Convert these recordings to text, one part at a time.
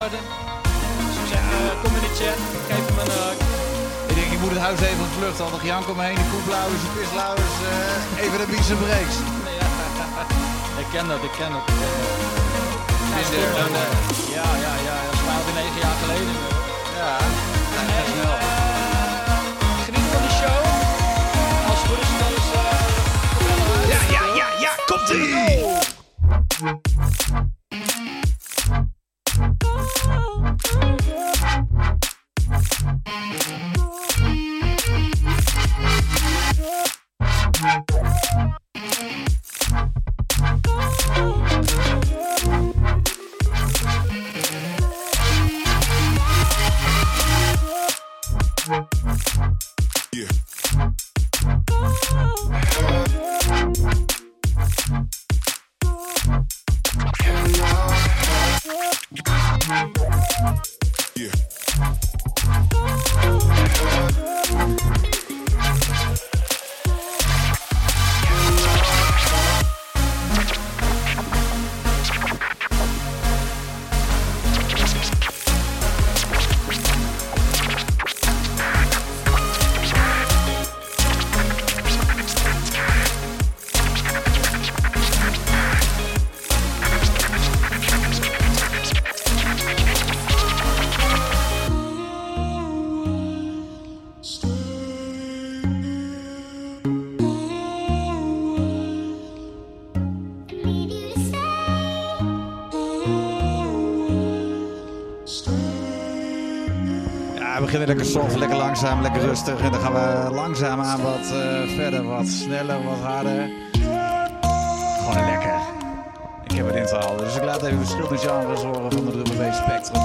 Ah, kom in de chat, geef hem een hug. Ik denk, je moet het huis even op de lucht. Al de Jan kom heen, de koeplauwers, de pislauwers, uh, eh, even de biezen breeks. ik ken dat, ik ken dat. Uh, ja, ja, ja, ja, dat is 12, 9 jaar geleden. Ja. Lekker soft, lekker langzaam, lekker rustig. En dan gaan we langzaam aan wat eh, verder, wat sneller, wat harder. Gewoon lekker. Ik heb het intro al, dus ik laat even verschillende genres horen van de Drum Spectrum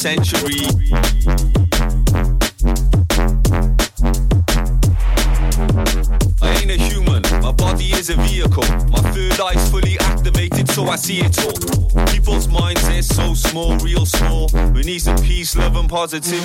century. I ain't a human, my body is a vehicle. My third eye's fully activated, so I see it all. People's minds, they're so small, real small. We need some peace, love, and positivity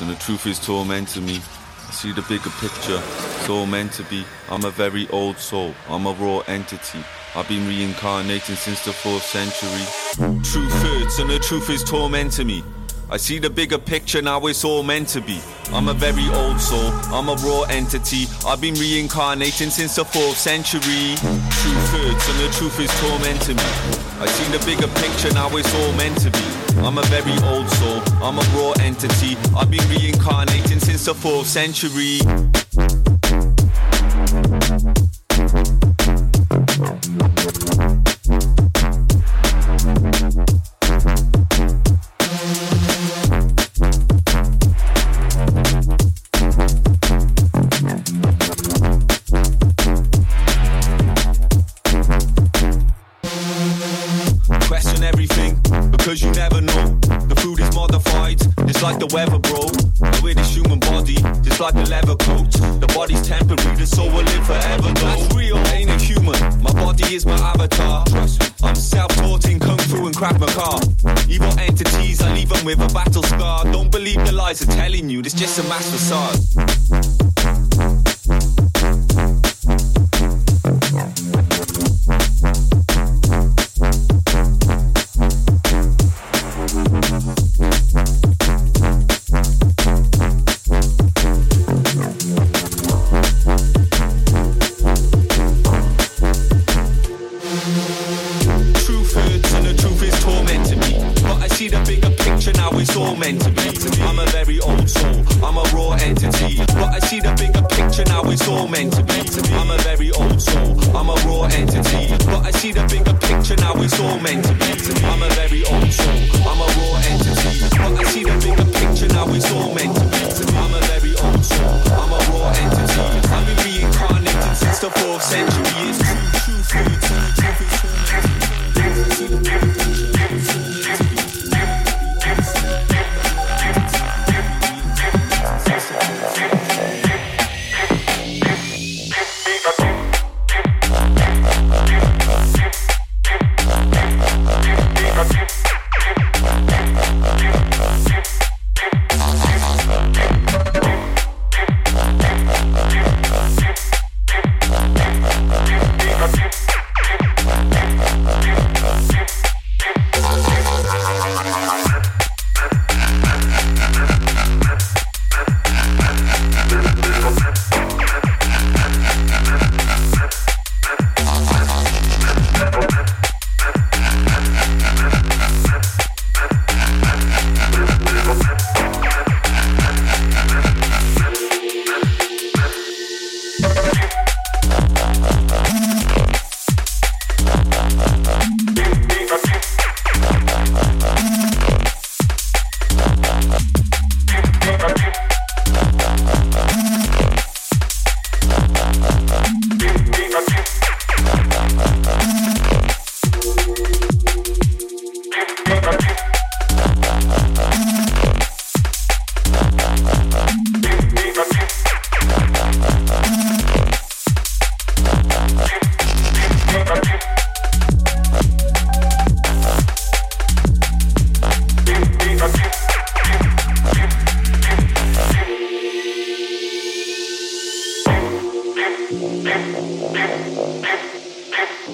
And the truth is tormenting me. I see the bigger picture, it's all meant to be. I'm a very old soul, I'm a raw entity. I've been reincarnating since the fourth century. Truth hurts and the truth is tormenting me. I see the bigger picture, now it's all meant to be. I'm a very old soul, I'm a raw entity. I've been reincarnating since the fourth century. Truth hurts and the truth is tormenting me. I see the bigger picture, now it's all meant to be. I'm a very old soul, I'm a raw entity. I've been reincarnating since the fourth century. Lies they're telling you, it's just a mass facade.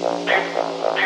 Thank you.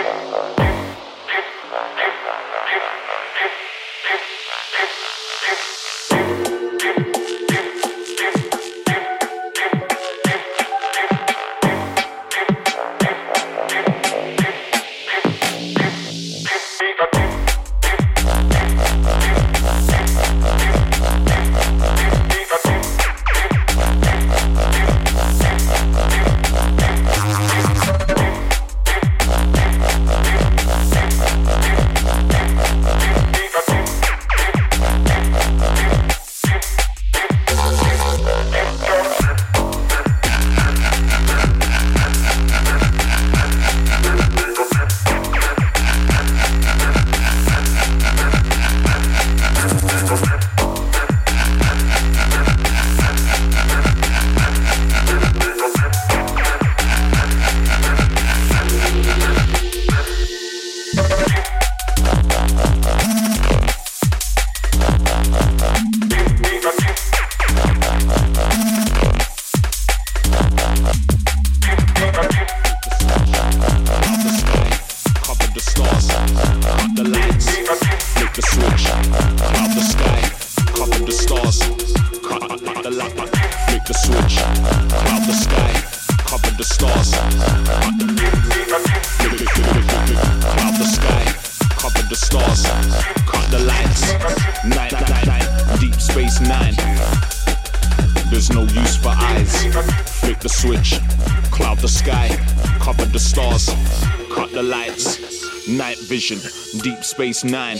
Space nine.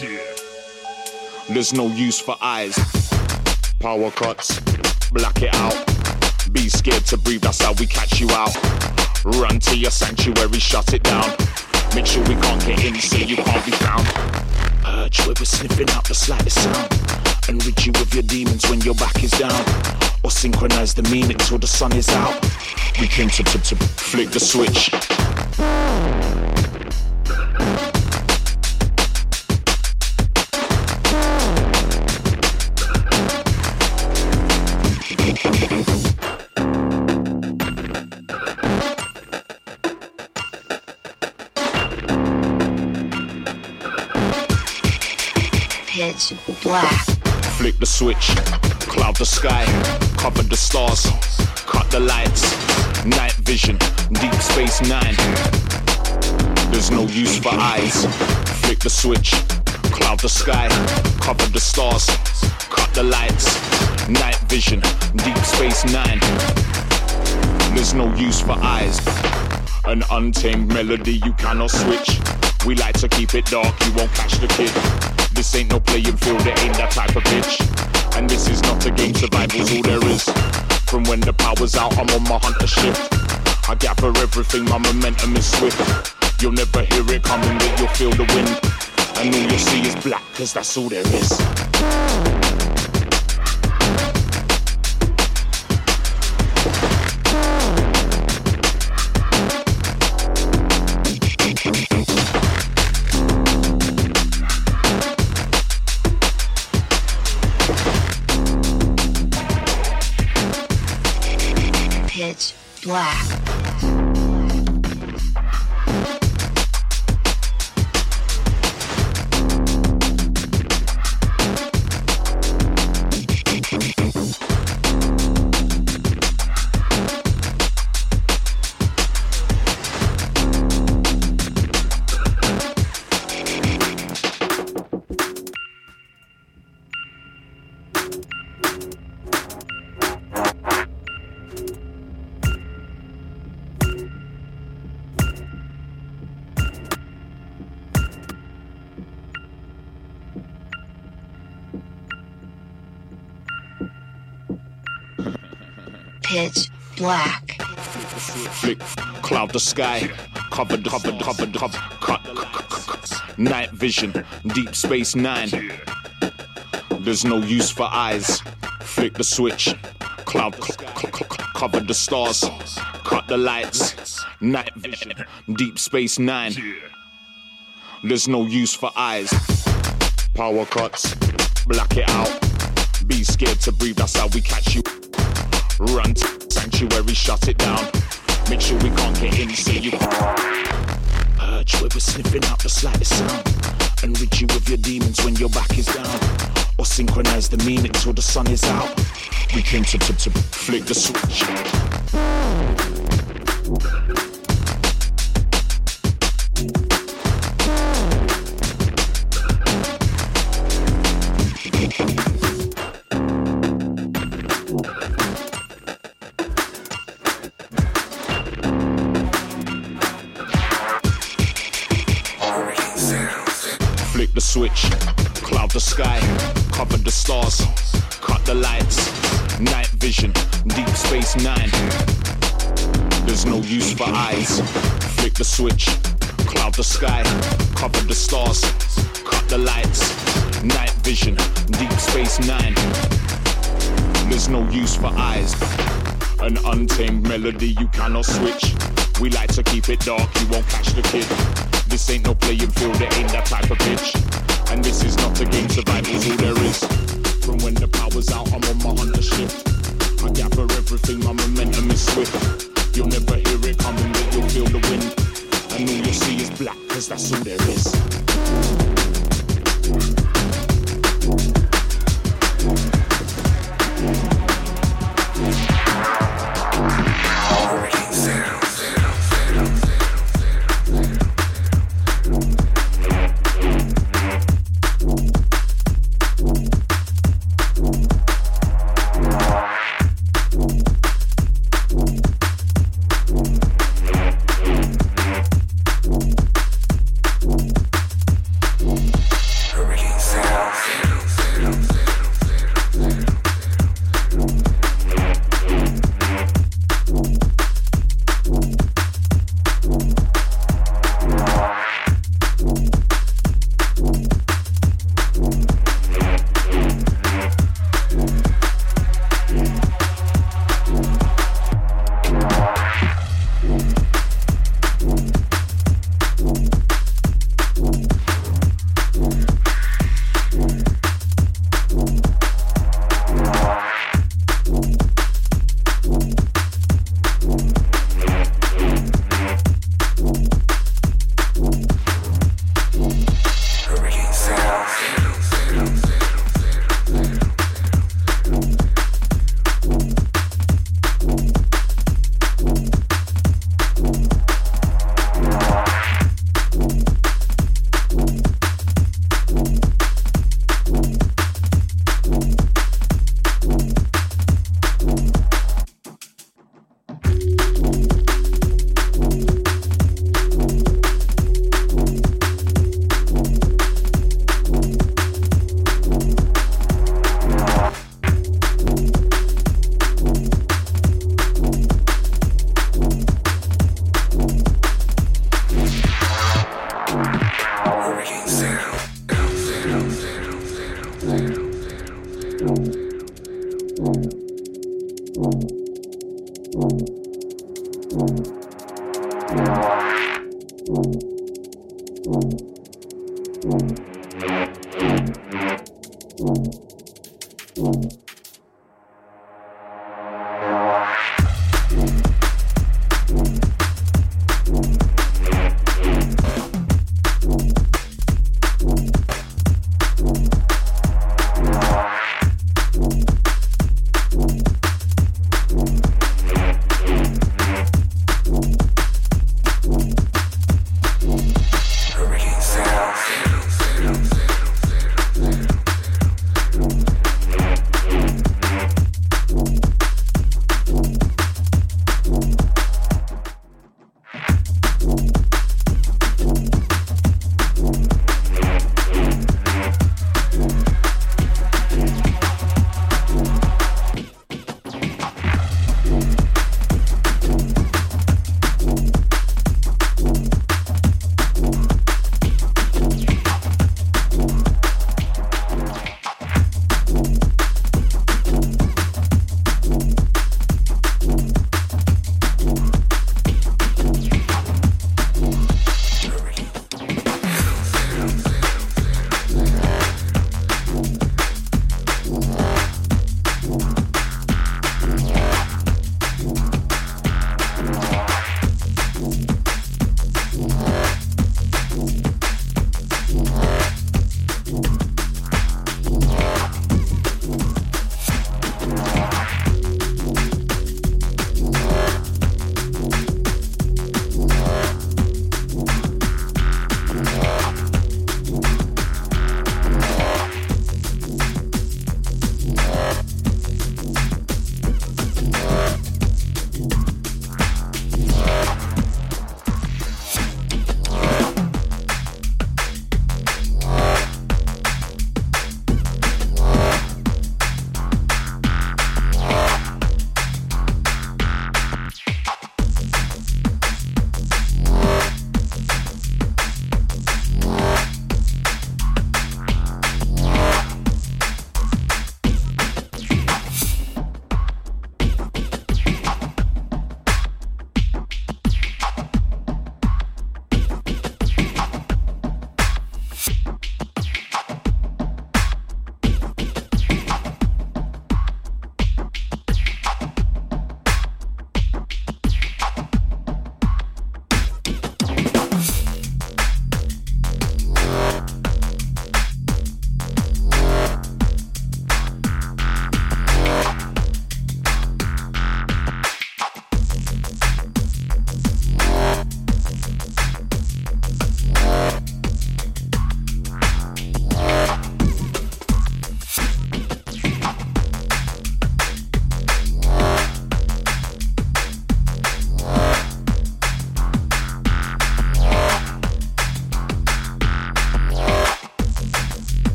There's no use for eyes. Power cuts, black it out. Be scared to breathe, that's how we catch you out. Run to your sanctuary, shut it down. Make sure we can't get in, so you can't be found. Purge where we're sniffing out the slightest sound. And reach you with your demons when your back is down. Or synchronize the meaning till the sun is out. We came to, to, to flick the switch. Black. Flick the switch, cloud the sky, cover the stars, cut the lights, night vision, deep space nine. There's no use for eyes. Flick the switch, cloud the sky, cover the stars, cut the lights, night vision, deep space nine. There's no use for eyes. An untamed melody you cannot switch. We like to keep it dark, you won't catch the kid. This ain't no playing field, it ain't that type of pitch. And this is not a game, survival's all there is. From when the power's out, I'm on my hunter shift. I gather everything, my momentum is swift. You'll never hear it coming, but you'll feel the wind. And all you'll see is black, cause that's all there is. The sky, cover the cover the cover the cover, cut, cut, cut, cut, night vision, deep space nine. There's no use for eyes. Flick the switch, cloud c- c- c- cover the stars, cut the lights, night vision, deep space nine. There's no use for eyes. Power cuts, black it out. Be scared to breathe, that's how we catch you. Run sanctuary, shut it down. Make sure we can't get in, so you boy with sniffing out the slightest sound. And rid you of your demons when your back is down. Or synchronize the meaning till the sun is out. We came to, to, to flick the switch. The lights, night vision, deep space nine. There's no use for eyes. Flick the switch, cloud the sky, cover the stars, cut the lights, night vision, deep space nine. There's no use for eyes. An untamed melody you cannot switch. We like to keep it dark, you won't catch the kid. This ain't no playing field, it ain't that type of pitch. And this is not a game, survival's all there is. From when the power's out, I'm on my hunter shift. I gather everything, my momentum is swift. You'll never hear it coming, but you'll feel the wind. And all you'll see is black, cause that's all there is.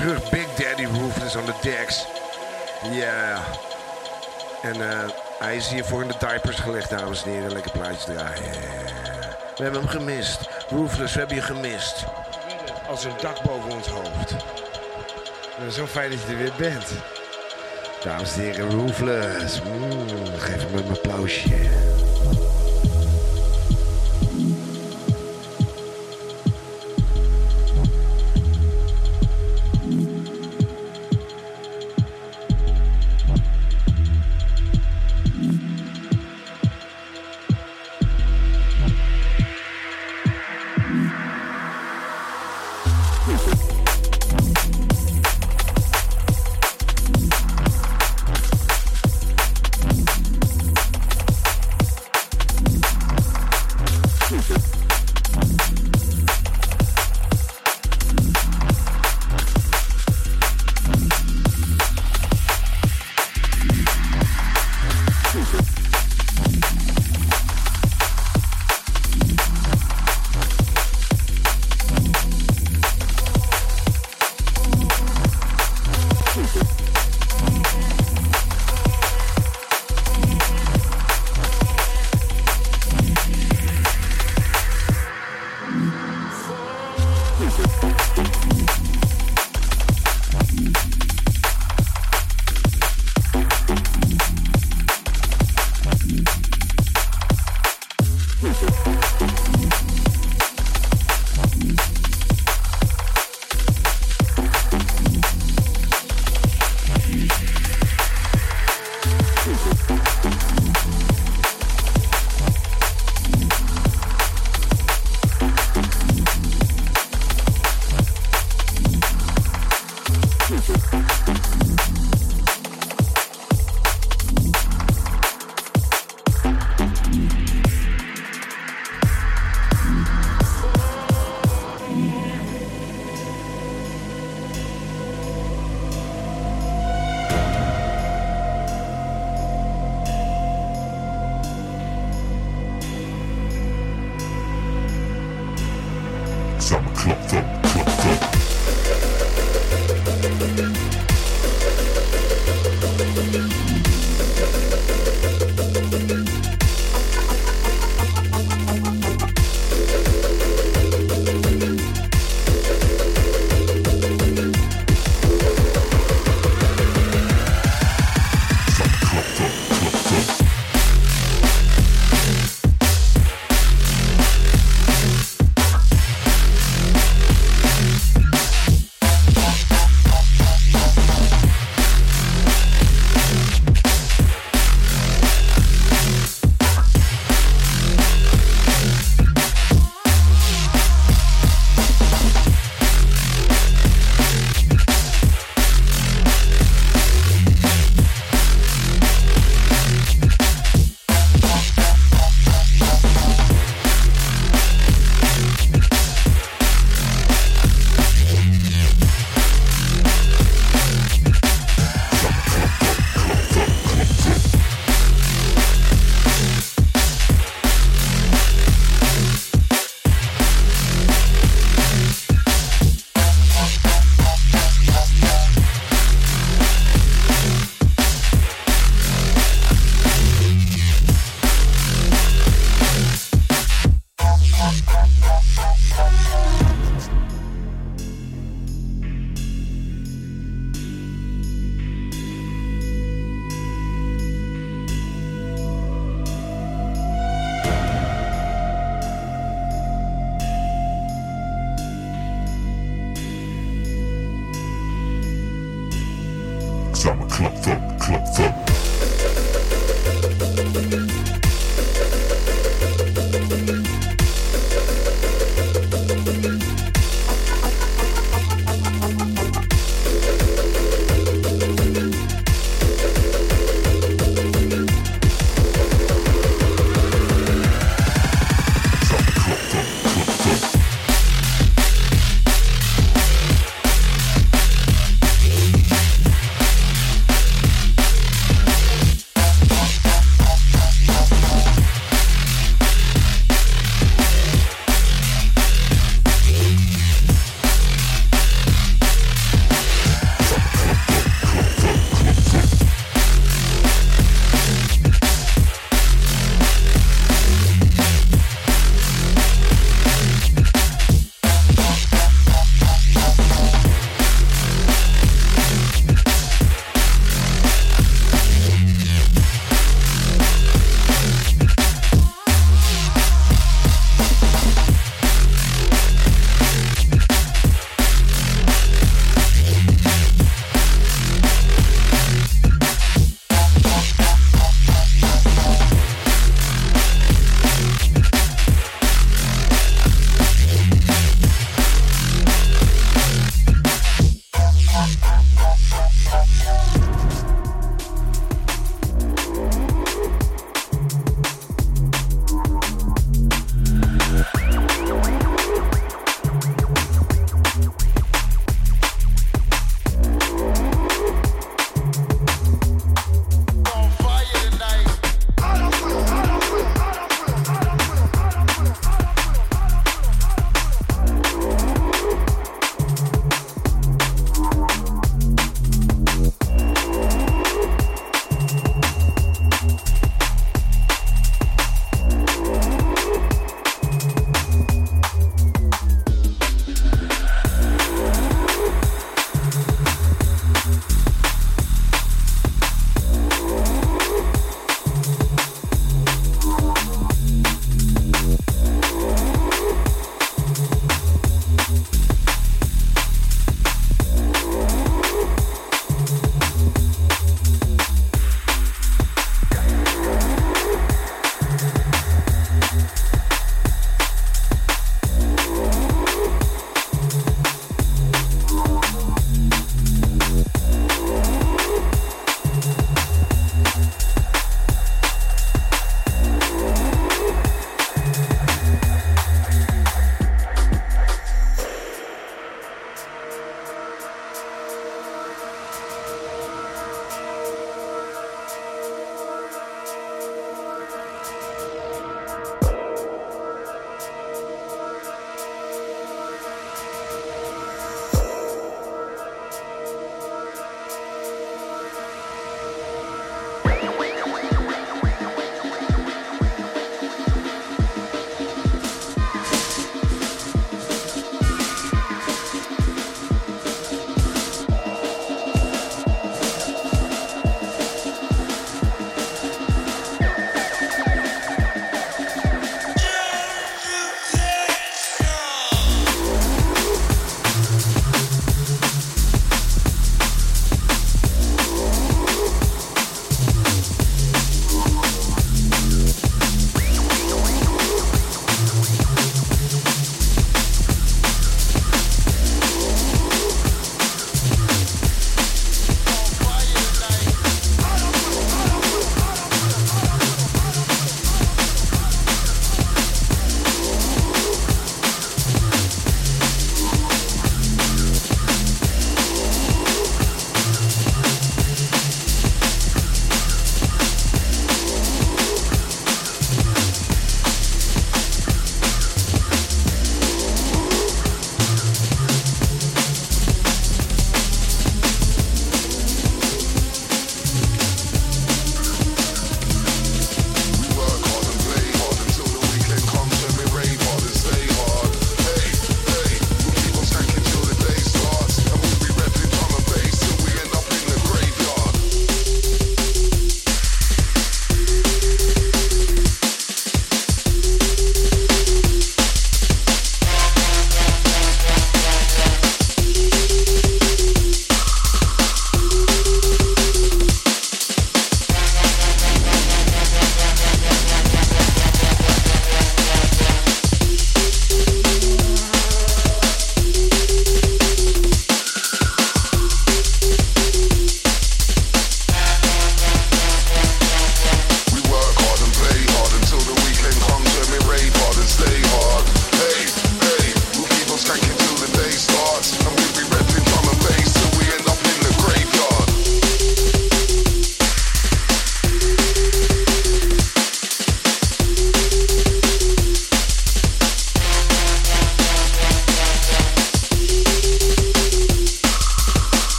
Terug. Big Daddy Roofless on the decks. Ja. En eh, hij is hiervoor in de diapers gelegd, dames en heren. Lekker plaatje draaien. We hebben hem gemist. Roofless, we hebben je gemist. Als een dak boven ons hoofd. Zo fijn dat je er weer bent. Dames en heren, Roofless. Mm, geef hem een applausje.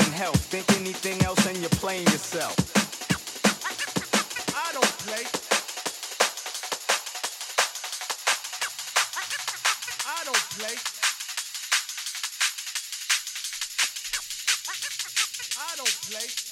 and health. Think anything else and you're playing yourself. I don't play. I don't play. I don't play.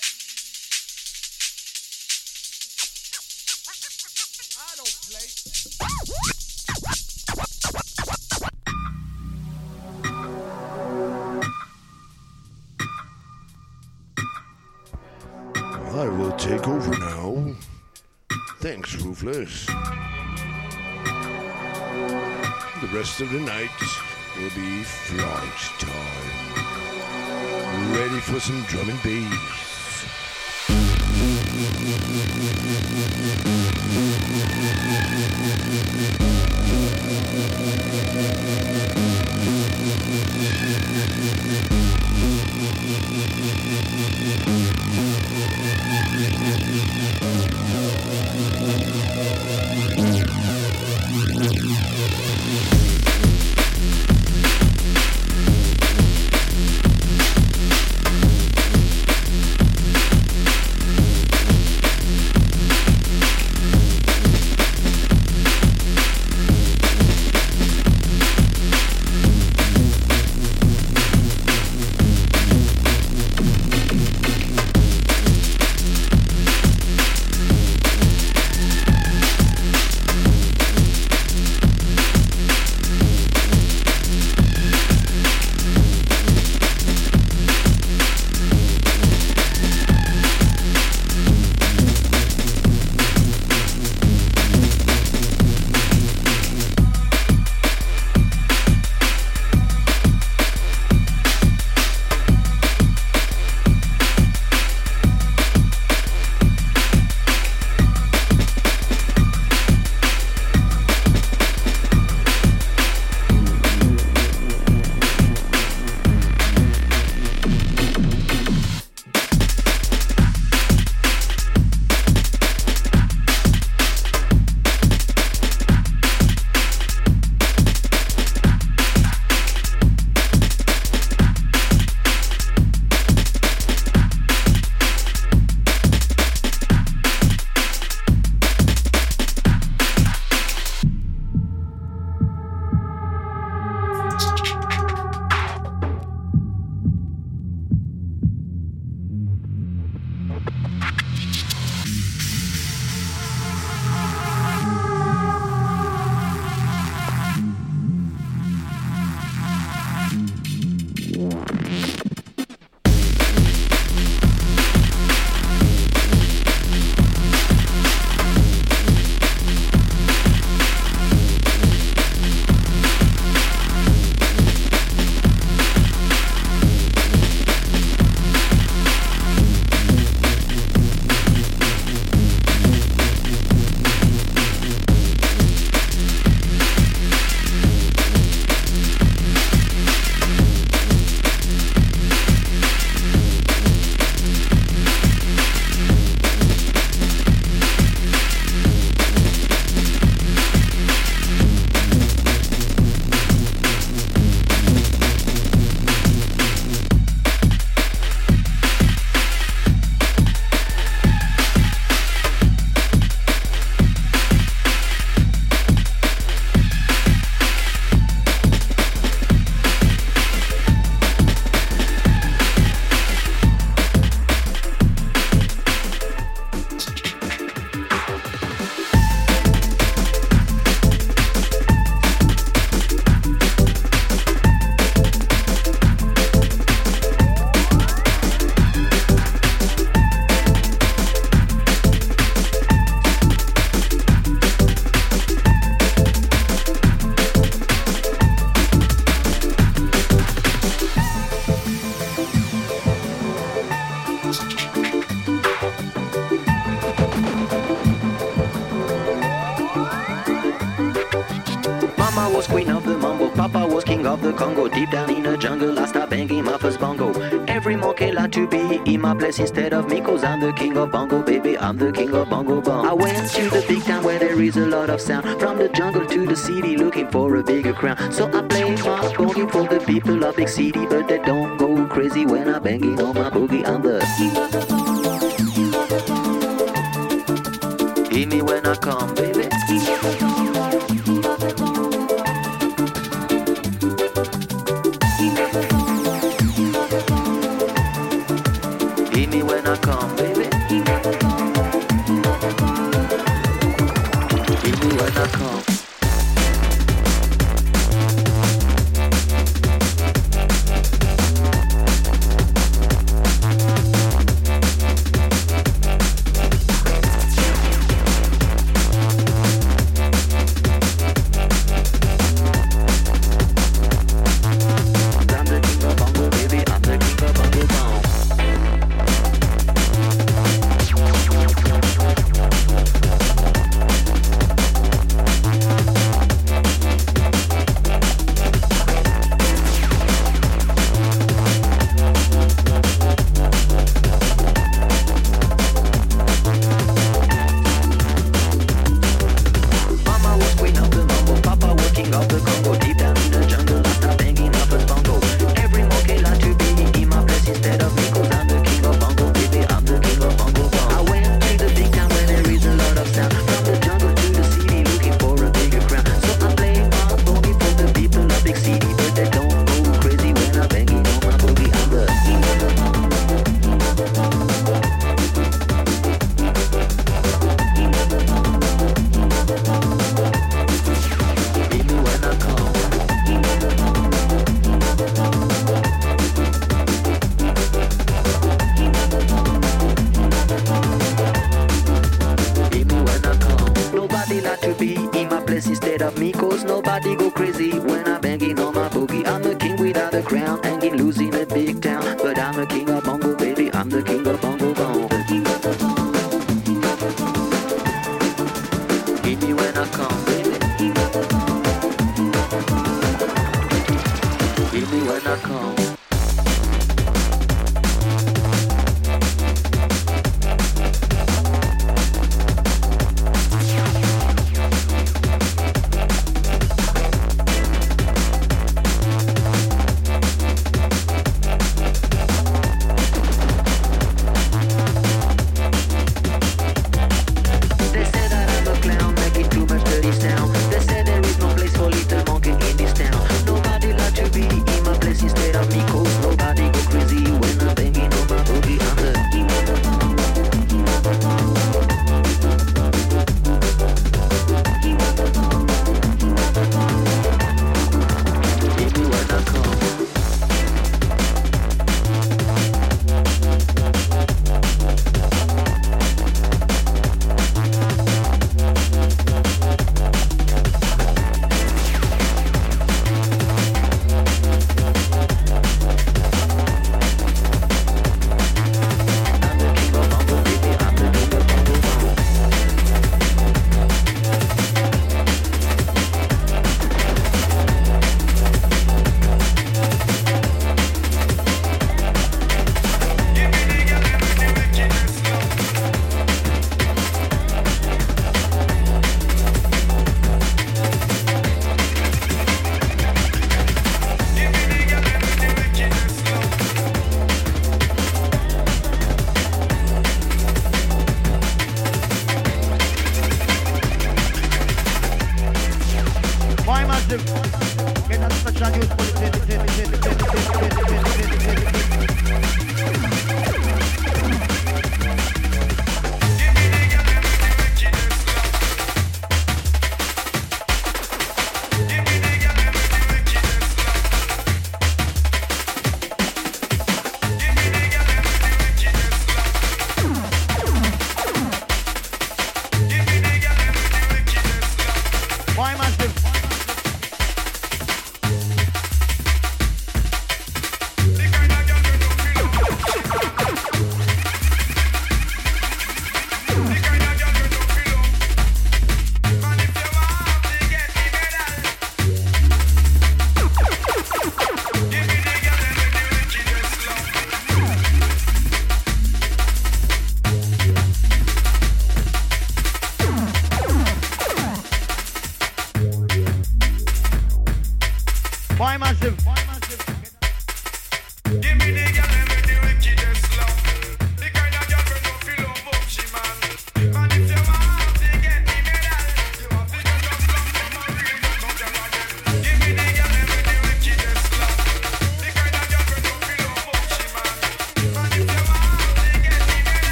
flesh. The rest of the night will be flight time. Ready for some drum and bass. my place instead of me, cause I'm the king of bongo, baby. I'm the king of bongo bong. I went to the big town where there is a lot of sound. From the jungle to the city, looking for a bigger crown. So I play my bogey for the people of big city, but they don't go crazy when I'm banging on my boogie. I'm the king of the bongo. Hear me when I come, baby.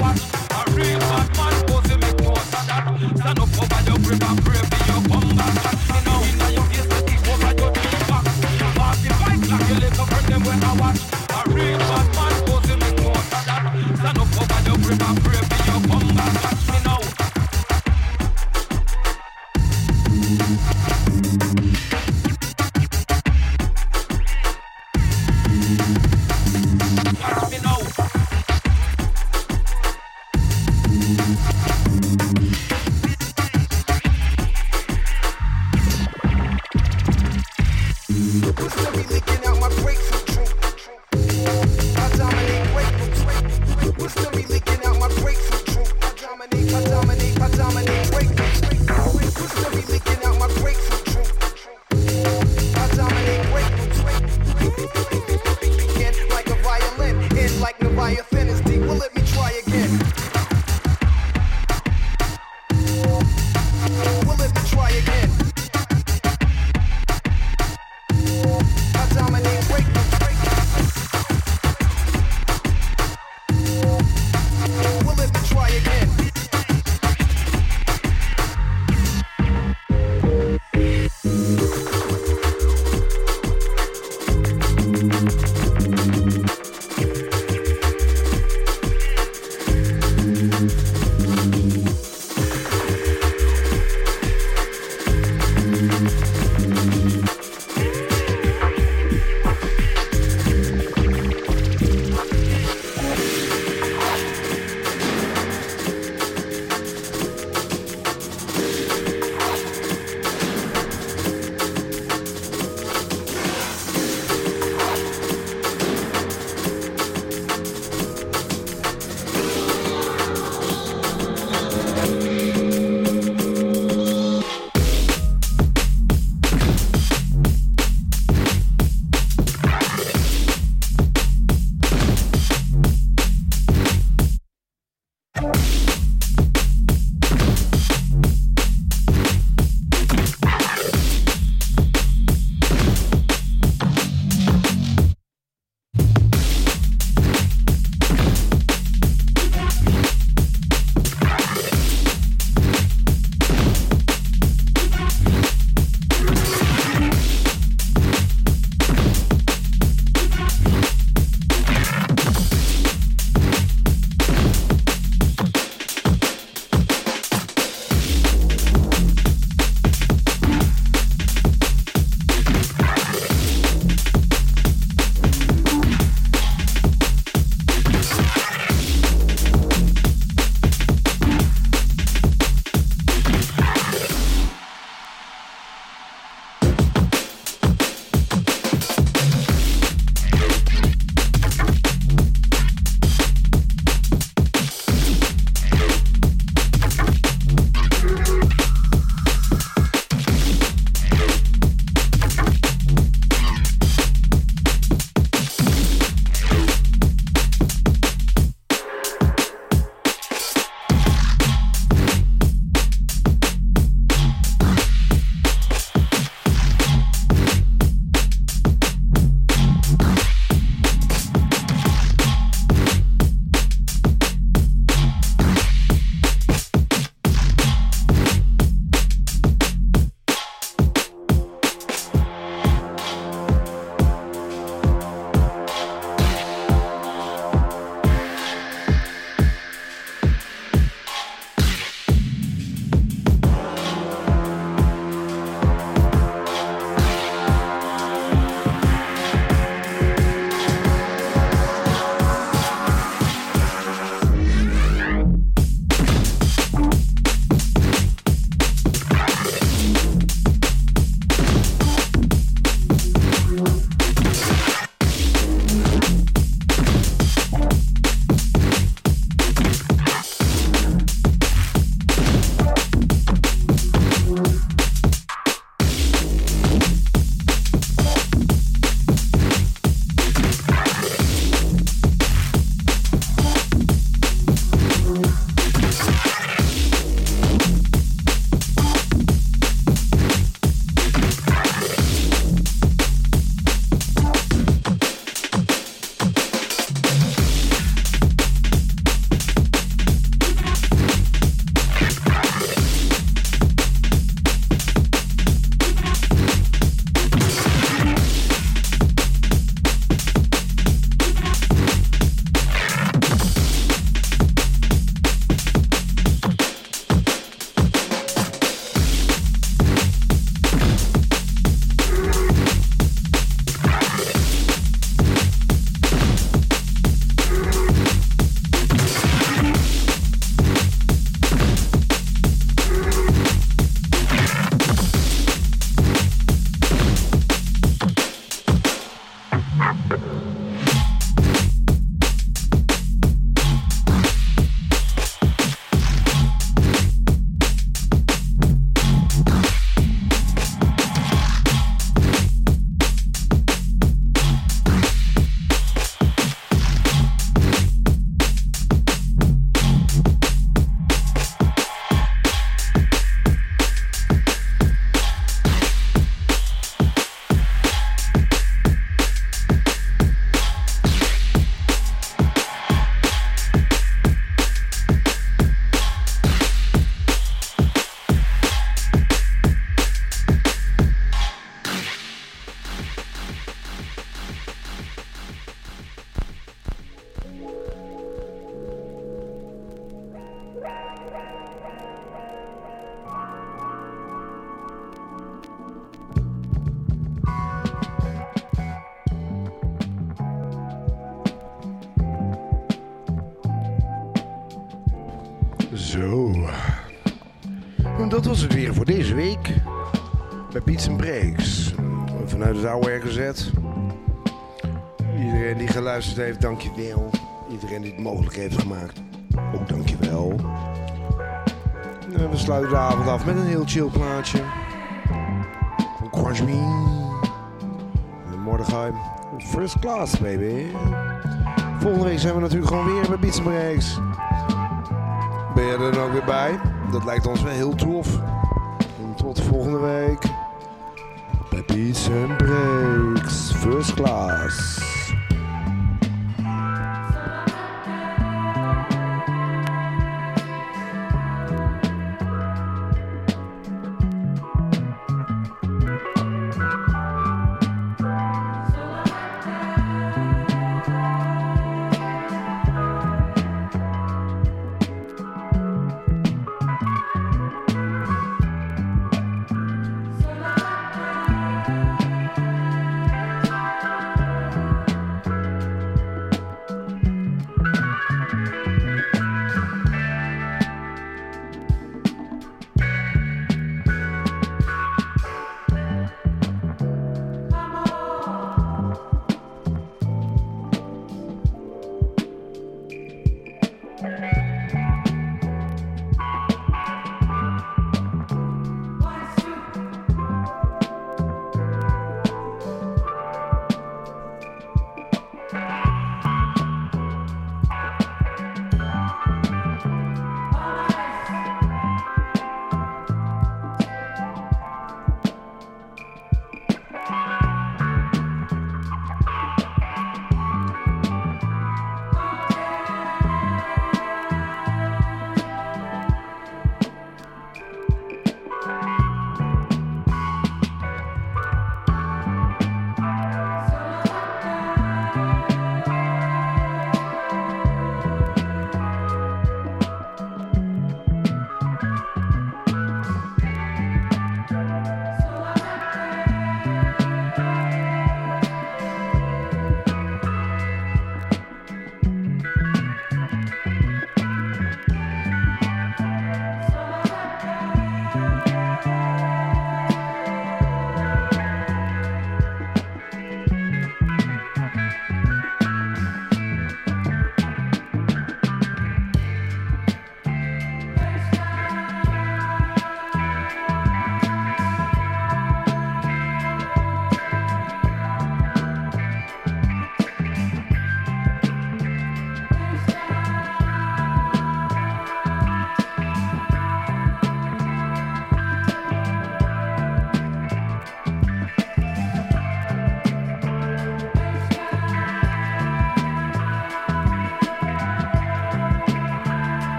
watch. Iedereen die geluisterd heeft, dankjewel. Iedereen die het mogelijk heeft gemaakt, ook dankjewel. En we sluiten de avond af met een heel chill plaatje. Van Quajmin. En Mordechai. First class, baby. Volgende week zijn we natuurlijk gewoon weer bij Beats. Ben je er dan ook weer bij? Dat lijkt ons wel heel tof. Beats 'n Breaks. First class.